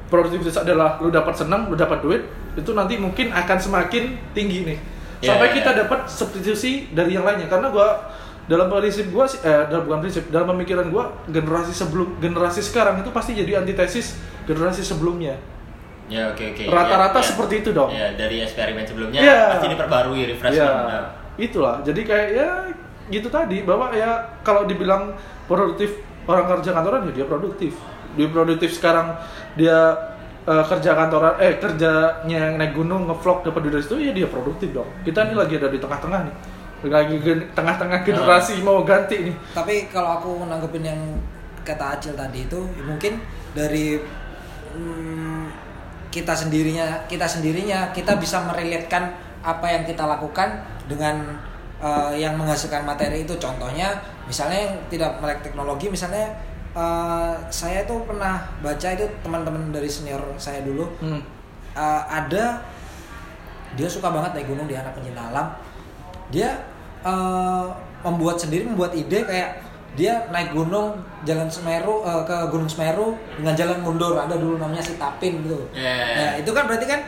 produktivitas adalah lu dapat senang lu dapat duit itu nanti mungkin akan semakin tinggi nih Ya, sampai ya, kita ya. dapat substitusi dari yang lainnya karena gua dalam prinsip gua eh dalam bukan prinsip dalam pemikiran gua generasi sebelum generasi sekarang itu pasti jadi antitesis generasi sebelumnya Ya oke oke. Rata-rata Ya, ya. seperti itu dong. Ya dari eksperimen sebelumnya Iya. pasti diperbarui refreshment. ya Nah, itulah jadi kayak ya gitu tadi bahwa ya kalau dibilang produktif orang kerja kantoran ya dia produktif dia produktif sekarang dia eh, kerja kantoran eh kerjanya naik gunung ngevlog dapat duit dari situ ya dia produktif dong kita ini lagi ada di tengah-tengah nih lagi tengah-tengah generasi mau ganti nih Tapi kalau aku nanggepin yang kata Acil tadi itu ya mungkin dari mm, kita sendirinya kita sendirinya kita bisa merelatekan apa yang kita lakukan dengan eh, yang menghasilkan materi itu contohnya misalnya yang tidak melek teknologi misalnya eh, saya tuh pernah baca itu teman-teman dari senior saya dulu hmm. uh, ada dia suka banget naik gunung dia anak pencinta alam dia uh, membuat sendiri membuat ide kayak dia naik gunung jalan Semeru uh, ke Gunung Semeru dengan jalan mundur. Ada dulu namanya si Tapin gitu. Ya. Nah, itu kan berarti kan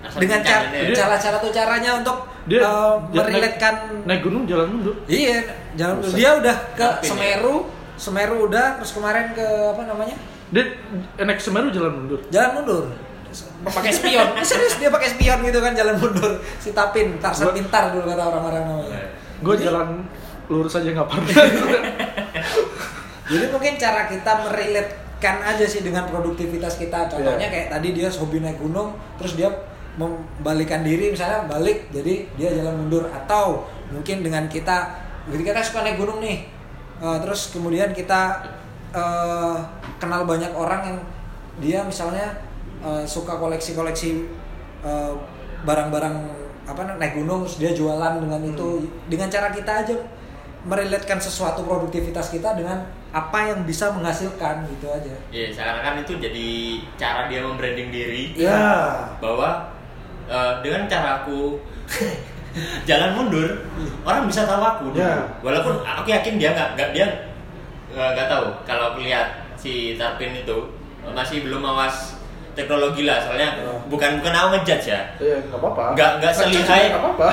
Asal dengan cara cara-cara tuh caranya untuk dia uh, dia naik- merelatekan naik, gunung jalan mundur. Iya jalan Buset. dia udah ke Tapin, ya? Semeru Semeru udah terus kemarin ke apa namanya? Dia naik Semeru jalan mundur. Jalan mundur. Pakai spion. Serius dia pakai spion gitu kan jalan mundur. Si Tapin Tarsan pintar dulu kata orang-orang namanya. Gue jalan lurus aja nggak pernah. Jadi mungkin cara kita merelatekan aja sih dengan produktivitas kita. Contohnya Iya. kayak tadi dia hobi naik gunung terus dia membalikan diri misalnya balik jadi dia jalan mundur. Atau mungkin dengan kita ketika kita suka naik gunung nih eh, terus kemudian kita eh, kenal banyak orang yang dia misalnya eh, suka koleksi-koleksi barang-barang apa namanya, naik gunung terus dia jualan dengan itu. Dengan cara kita aja merelatekan sesuatu produktivitas kita dengan apa yang bisa menghasilkan gitu aja. Ya seakan-akan itu jadi cara dia membranding diri ya bahwa eh, dengan cara aku jalan mundur orang bisa tahu aku dulu. Ya. walaupun aku yakin dia nggak nggak dia nggak tahu kalau aku lihat si Tarpin itu masih belum awas teknologi lah soalnya Ya. bukan bukan aku ngejudge ya ya nggak apa-apa Nggak- nggak selihai. nggak apa-apa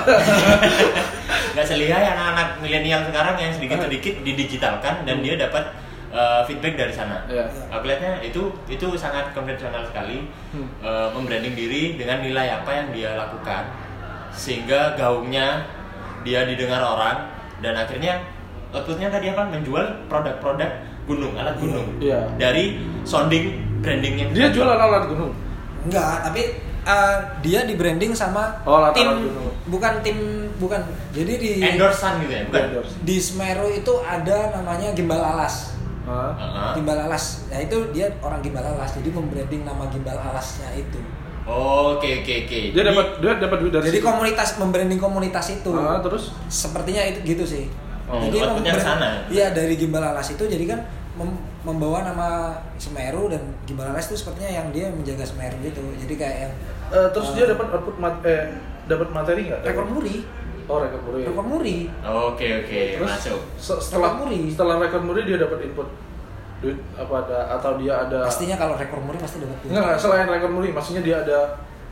nggak selihai anak-anak milenial sekarang yang sedikit-sedikit didigitalkan dan dia dapat uh, feedback dari sana. ya Aku lihatnya itu itu sangat konvensional sekali Hmm. uh, membranding diri dengan nilai apa yang dia lakukan sehingga gaungnya dia didengar orang dan akhirnya outputnya tadi apa menjual produk-produk gunung alat gunung Iya. dari sounding brandingnya dia jualan alat gunung Enggak, tapi eh, dia di branding sama Oh, latar tim gunung. bukan tim bukan. Jadi di endorsean gitu ya bukan Endorse. di Semeru itu ada namanya gimbal alas. Hah? Heeh. Gimbal alas. Nah, itu dia orang gimbal alas. Jadi membranding nama gimbal alasnya itu. Oke oke oke. dia dapat dia dapat duit dari Jadi situ. komunitas membranding komunitas itu. Ah, terus Sepertinya itu gitu sih. Oh, jadi outputnya sana. Iya, dari gimbal alas itu jadi kan mem- membawa nama Semeru dan gimbal alas itu sepertinya yang dia menjaga Semeru gitu. Jadi kayak yang Eh, terus dia dapat output mat eh dapat materi nggak rekor muri. oh rekor muri Rekor muri. Oke oke terus masuk. se- setelah Rekor muri. setelah rekor muri dia dapat input duit apa ada atau dia ada Pastinya kalau rekor muri pasti dapat duit. Enggak, enggak, selain rekor muri, maksudnya dia ada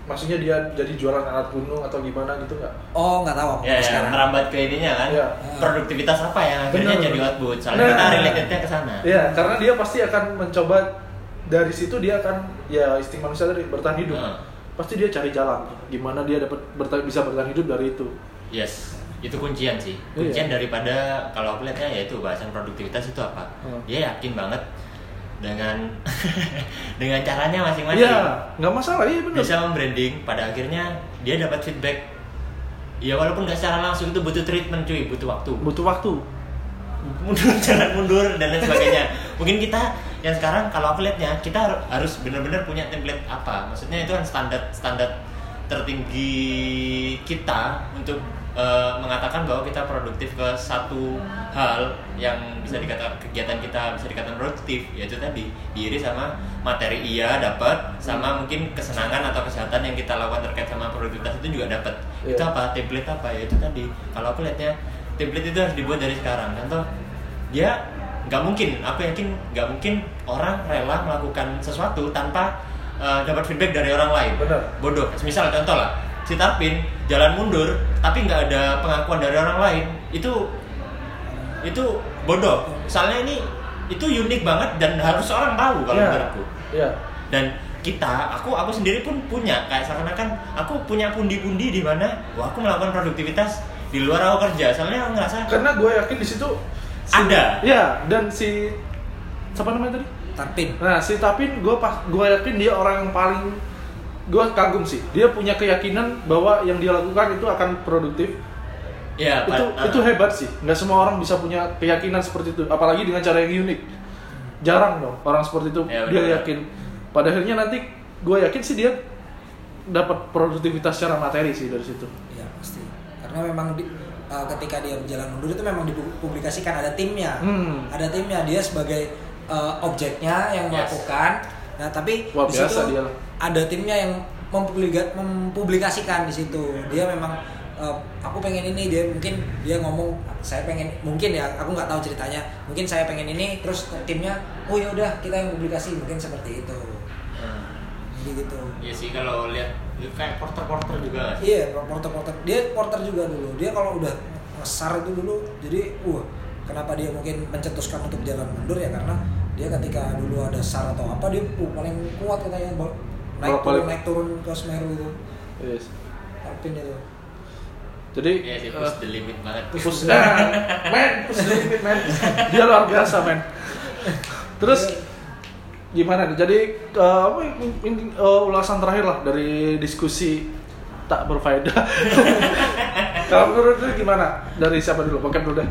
maksudnya dia jadi jualan alat gunung atau gimana gitu nggak? Oh, nggak tahu Ya, ya merambat ke ininya kan. Iya. Produktivitas apa yang akhirnya Bener. jadi output. Soalnya Nah. kita relatednya ke sana. Iya, karena dia pasti akan mencoba dari situ dia akan ya insting manusia tadi bertahan hidup. Nah. Pasti dia cari jalan gimana dia dapat berta- bisa bertahan hidup dari itu. Yes. Itu kuncian sih. Iya. Kuncian daripada kalau aku lihatnya yaitu bahasan produktivitas itu apa? Hmm. Dia yakin banget dengan dengan caranya masing-masing. Iya, nggak masalah, iya benar. Bisa membranding pada akhirnya dia dapat feedback. Ya walaupun nggak secara langsung itu butuh treatment cuy, butuh waktu. Butuh waktu. mundur jalan mundur dan lain sebagainya mungkin kita yang sekarang kalau aku lihatnya kita har- harus benar-benar punya template apa maksudnya itu kan standar standar tertinggi kita untuk eh, mengatakan bahwa kita produktif ke satu hal yang bisa dikatakan kegiatan kita bisa dikatakan produktif yaitu tadi diiri sama materi iya dapat sama mungkin kesenangan atau kesehatan yang kita lakukan terkait sama produktivitas itu juga dapat. Iya. itu apa? Template apa? Ya itu tadi kalau aku lihatnya template itu harus dibuat dari sekarang. Contoh dia nggak mungkin aku yakin nggak mungkin orang rela melakukan sesuatu tanpa uh, dapat feedback dari orang lain. Benar. bodoh. Misal contoh lah si Tarpin jalan mundur tapi nggak ada pengakuan dari orang lain itu itu bodoh soalnya ini itu unik banget dan harus orang tahu kalau Iya. menurutku Iya. dan kita aku aku sendiri pun punya kayak seakan-akan aku punya pundi-pundi di mana wah aku melakukan produktivitas di luar aku kerja soalnya aku ngerasa Karena gue yakin di situ si- Ada. Iya, dan si siapa namanya tadi? Tarpin. Nah, si Tapin gue pas gue yakin dia orang yang paling gue kagum sih. Dia punya keyakinan bahwa yang dia lakukan itu akan produktif. ya itu pa- itu ah. hebat sih. Nggak semua orang bisa punya keyakinan seperti itu, apalagi dengan cara yang unik. Jarang dong orang seperti itu Ya, dia yakin. Pada akhirnya nanti gue yakin sih dia dapat produktivitas secara materi sih dari situ. Iya pasti. Karena memang di, uh, ketika dia berjalan mundur itu memang dipublikasikan ada timnya. Hmm. Ada timnya dia sebagai uh, objeknya yang Yes. melakukan. Nah tapi Wah, di biasa situ dia. Ada timnya yang mempublika- mempublikasikan di situ. Dia memang uh, aku pengen ini dia mungkin dia ngomong saya pengen mungkin ya aku nggak tahu ceritanya mungkin saya pengen ini terus timnya oh ya udah kita yang publikasi mungkin seperti itu Hmm. jadi gitu Iya sih kalau lihat ya kayak porter-porter juga? Iya, porter-porter. Dia porter juga dulu. Dia kalau udah ngesar itu dulu, jadi wah, kenapa dia mungkin mencetuskan untuk jalan mundur ya karena dia ketika dulu ada sar atau apa dia uh, paling kuat katanya naik turun naik turun ke Semeru itu. Yes. Alpin itu. Jadi Iya sih eh, push the limit banget. Push nah, men push the limit men dia luar biasa men terus gimana nih? Jadi eh, in- eh, ulasan terakhir lah dari diskusi tak berfaedah. Kalau menurut lu gimana? Dari siapa dulu? Pakai dulu deh.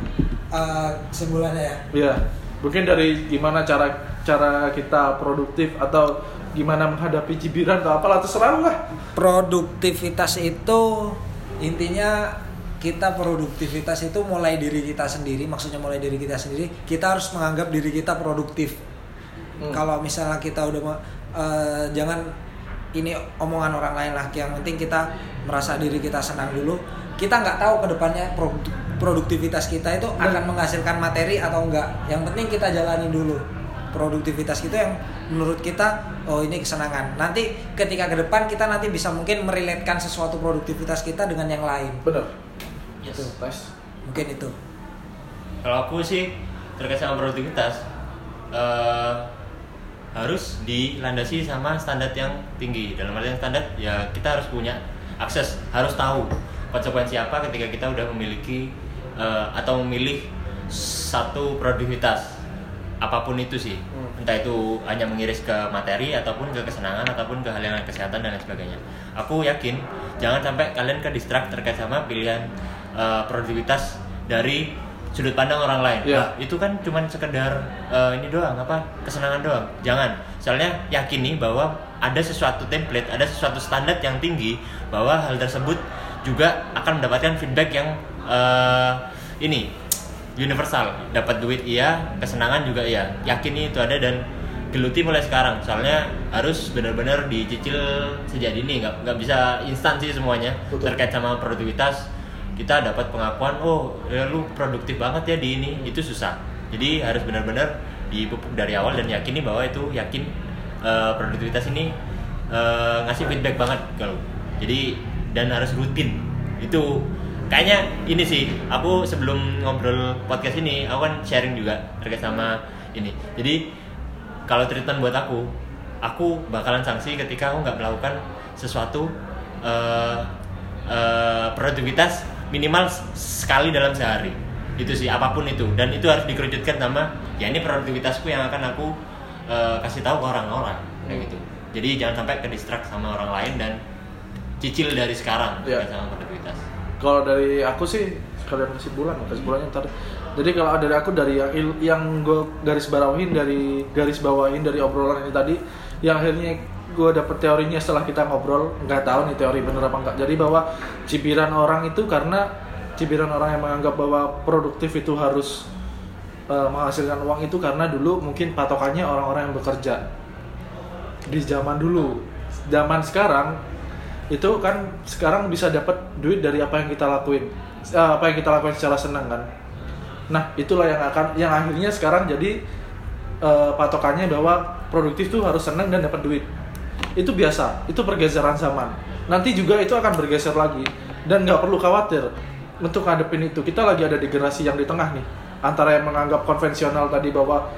Eh, kesimpulannya ya. Iya. Mungkin dari gimana cara cara kita produktif atau gimana menghadapi cibiran atau apalah terserah lah Produktivitas itu intinya kita produktivitas itu mulai diri kita sendiri, maksudnya mulai diri kita sendiri, kita harus menganggap diri kita produktif. Hmm. Kalau misalnya kita udah eh, jangan ini omongan orang lain lah, yang penting kita merasa diri kita senang dulu. Kita nggak tahu ke depannya produk- produktivitas kita itu akan menghasilkan materi atau enggak. Yang penting kita jalani dulu produktivitas kita yang menurut kita oh ini kesenangan. Nanti ketika ke depan kita nanti bisa mungkin meriletkan sesuatu produktivitas kita dengan yang lain. bener Yes. Tuh, nice. Mungkin itu. Kalau aku sih terkait sama produktivitas eh, harus dilandasi sama standar yang tinggi. Dalam artian standar ya kita harus punya akses, harus tahu konsekuensi apa ketika kita udah memiliki eh, atau memilih satu produktivitas apa pun itu sih. Hmm. Entah itu hanya mengiris ke materi ataupun ke kesenangan ataupun ke hal yang kesehatan dan lain sebagainya. Aku yakin jangan sampai kalian ke distract terkait sama pilihan eh, produktivitas dari sudut pandang orang lain. Iya. Nah, itu kan cuman sekedar eh, ini doang apa kesenangan doang. Jangan. Soalnya yakini bahwa ada sesuatu template, ada sesuatu standar yang tinggi bahwa hal tersebut juga akan mendapatkan feedback yang eh, ini universal. Dapat duit iya, kesenangan juga iya. Yakini itu ada dan geluti mulai sekarang. Soalnya harus benar-benar dicicil sejak dini, nggak nggak bisa instan sih semuanya Betul. terkait sama produktivitas kita dapat pengakuan oh ya lu produktif banget ya di ini itu susah jadi harus benar-benar dipupuk dari awal dan yakini bahwa itu yakin eh, produktivitas ini eh, ngasih feedback banget kalau jadi dan harus rutin itu kayaknya ini sih aku sebelum ngobrol podcast ini aku kan sharing juga terkait sama ini. Jadi kalau treatment buat aku aku bakalan sanksi ketika aku nggak melakukan sesuatu eh, eh, produktivitas minimal sekali dalam sehari. Itu sih apa pun itu. Dan itu harus dikerucutkan sama ya ini produktivitasku yang akan aku eh, kasih tahu ke orang-orang kayak gitu. Jadi jangan sampai ke distract sama orang lain dan cicil dari sekarang Iya. terkait sama produktivitas Kalau dari aku sih sekalian kesimpulan, kesimpulannya ntar. Jadi kalau dari aku dari yang yang gue garis bawahin dari garis bawahin dari obrolan ini tadi, yang akhirnya gue dapet teorinya setelah kita ngobrol, nggak tahu nih teori bener apa enggak. Jadi bahwa cibiran orang itu karena cibiran orang yang menganggap bahwa produktif itu harus eh, menghasilkan uang itu karena dulu mungkin patokannya orang-orang yang bekerja di zaman dulu zaman sekarang itu kan sekarang bisa dapat duit dari apa yang kita lakuin. Eh, apa yang kita lakukan secara senang kan? Nah itulah yang akan yang akhirnya sekarang jadi eh, patokannya bahwa produktif tuh harus senang dan dapat duit. Itu biasa. Itu pergeseran zaman. Nanti juga itu akan bergeser lagi. Dan nggak perlu khawatir untuk ngadepin itu. Kita lagi ada di generasi yang di tengah nih. Antara yang menganggap konvensional tadi bahwa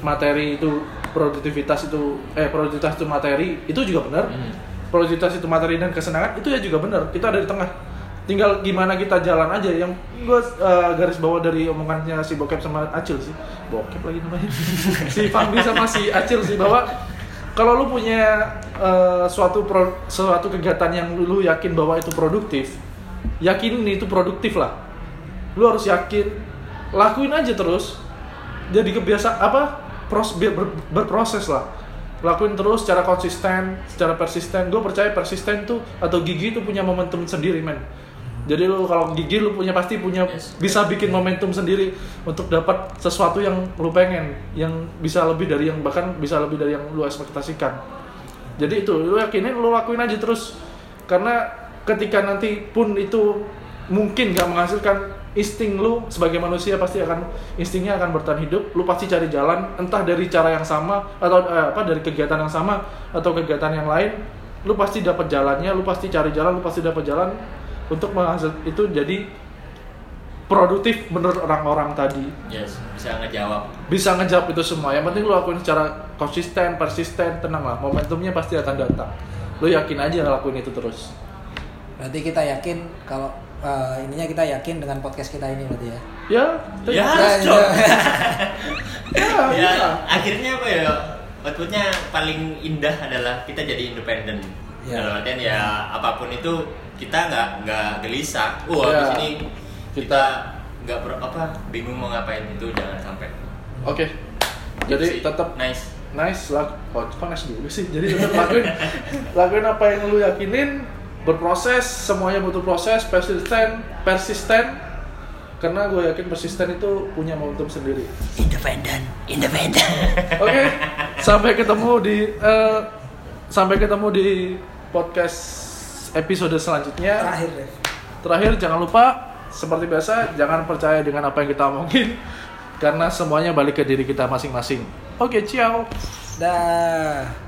materi itu produktivitas itu eh produktivitas itu materi itu juga benar. Hmm. Produktivitas itu materi dan kesenangan itu ya juga benar. Kita ada di tengah. Tinggal gimana kita jalan aja. Yang gue garis bawah dari omongannya si bokep sama acil sih. Bokep lagi namanya. Si Fandi sama si acil sih bahwa kalau lu punya eh, suatu pro- suatu kegiatan yang lu yakin bahwa itu produktif yakin ini itu produktif lah. Lu harus yakin. Lakuin aja terus. Jadi kebiasaan apa? Pros ber- berproses lah lakuin terus secara konsisten secara persisten. Gue percaya persisten tuh atau gigi tuh punya momentum sendiri men. Jadi lu kalau gigi lu punya pasti punya Yes. bisa bikin momentum sendiri untuk dapat sesuatu yang lu pengen yang bisa lebih dari yang bahkan bisa lebih dari yang lu ekspektasikan. Jadi itu lu yakinin lu lakuin aja terus. Karena ketika nanti pun itu mungkin gak menghasilkan insting lu sebagai manusia pasti akan instingnya akan bertahan hidup. Lu pasti cari jalan entah dari cara yang sama atau eh, apa dari kegiatan yang sama atau kegiatan yang lain. Lu pasti dapat jalannya lu pasti cari jalan lu pasti dapat jalan untuk menghasil itu jadi produktif menurut orang-orang tadi. Yes bisa ngejawab. Bisa ngejawab itu semua. Yang penting lu lakuin secara konsisten persisten tenang lah momentumnya pasti akan datang. Lu yakin aja ngelakuin itu terus. Berarti kita yakin kalau eh, ininya kita yakin dengan podcast kita ini berarti ya. ya Ya, Ya, cok. ya. ya, ya akhirnya apa ya outputnya paling indah adalah kita jadi independen Ya. dalam artian ya apa pun itu kita nggak nggak gelisah wah Ya. di sini Kita- nggak ber- apa bingung mau ngapain itu jangan sampai oke jadi Sih, tetap nice nice lah oh, kok nice dulu sih jadi tetap lakuin lakuin apa yang lu yakinin berproses semuanya butuh proses persisten persisten karena gue yakin persisten itu punya momentum sendiri independen independen Oke, sampai ketemu di eh, sampai ketemu di podcast episode selanjutnya. Terakhir deh. Terakhir jangan lupa seperti biasa jangan percaya dengan apa yang kita omongin karena semuanya balik ke diri kita masing-masing. Oke, ciao. Dah.